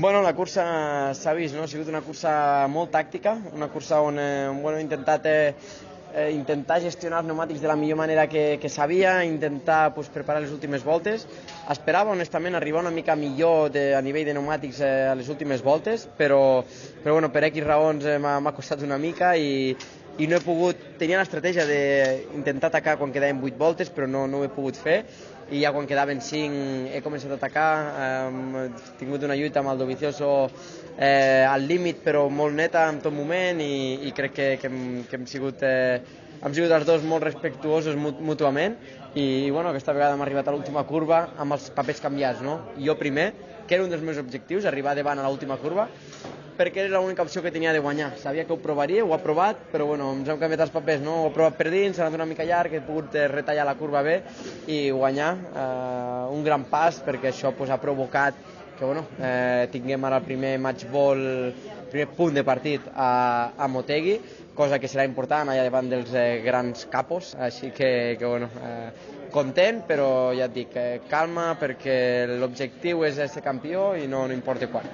Bueno, la cursa s'ha vist, no? ha sigut una cursa molt tàctica, una cursa on eh, bueno, he intentat eh, eh, intentar gestionar els pneumàtics de la millor manera que, que sabia, intentar pues, preparar les últimes voltes. Esperava, honestament, arribar una mica millor de, a nivell de pneumàtics eh, a les últimes voltes, però, però bueno, per X raons eh, m'ha costat una mica i, i no he pogut, tenia l'estratègia d'intentar atacar quan quedaven 8 voltes, però no, no ho he pogut fer i ja quan quedaven 5 he començat a atacar, eh, he tingut una lluita amb el Dovizioso eh, al límit però molt neta en tot moment i, i crec que, que, hem, que hem sigut eh, hem sigut els dos molt respectuosos mútuament i, bueno, aquesta vegada hem arribat a l'última curva amb els papers canviats, no? Jo primer, que era un dels meus objectius, arribar davant a l'última curva, perquè era l'única opció que tenia de guanyar. Sabia que ho provaria, ho ha provat, però bueno, ens hem canviat els papers, no? Ho he provat per dins, s'ha anat una mica llarg, he pogut eh, retallar la curva bé i guanyar eh, un gran pas perquè això pues, ha provocat que bueno, eh, tinguem ara el primer match ball, primer punt de partit a, a Motegi, cosa que serà important allà davant dels eh, grans capos, així que, que bueno, eh, content, però ja et dic, eh, calma perquè l'objectiu és ser campió i no, no importa quan.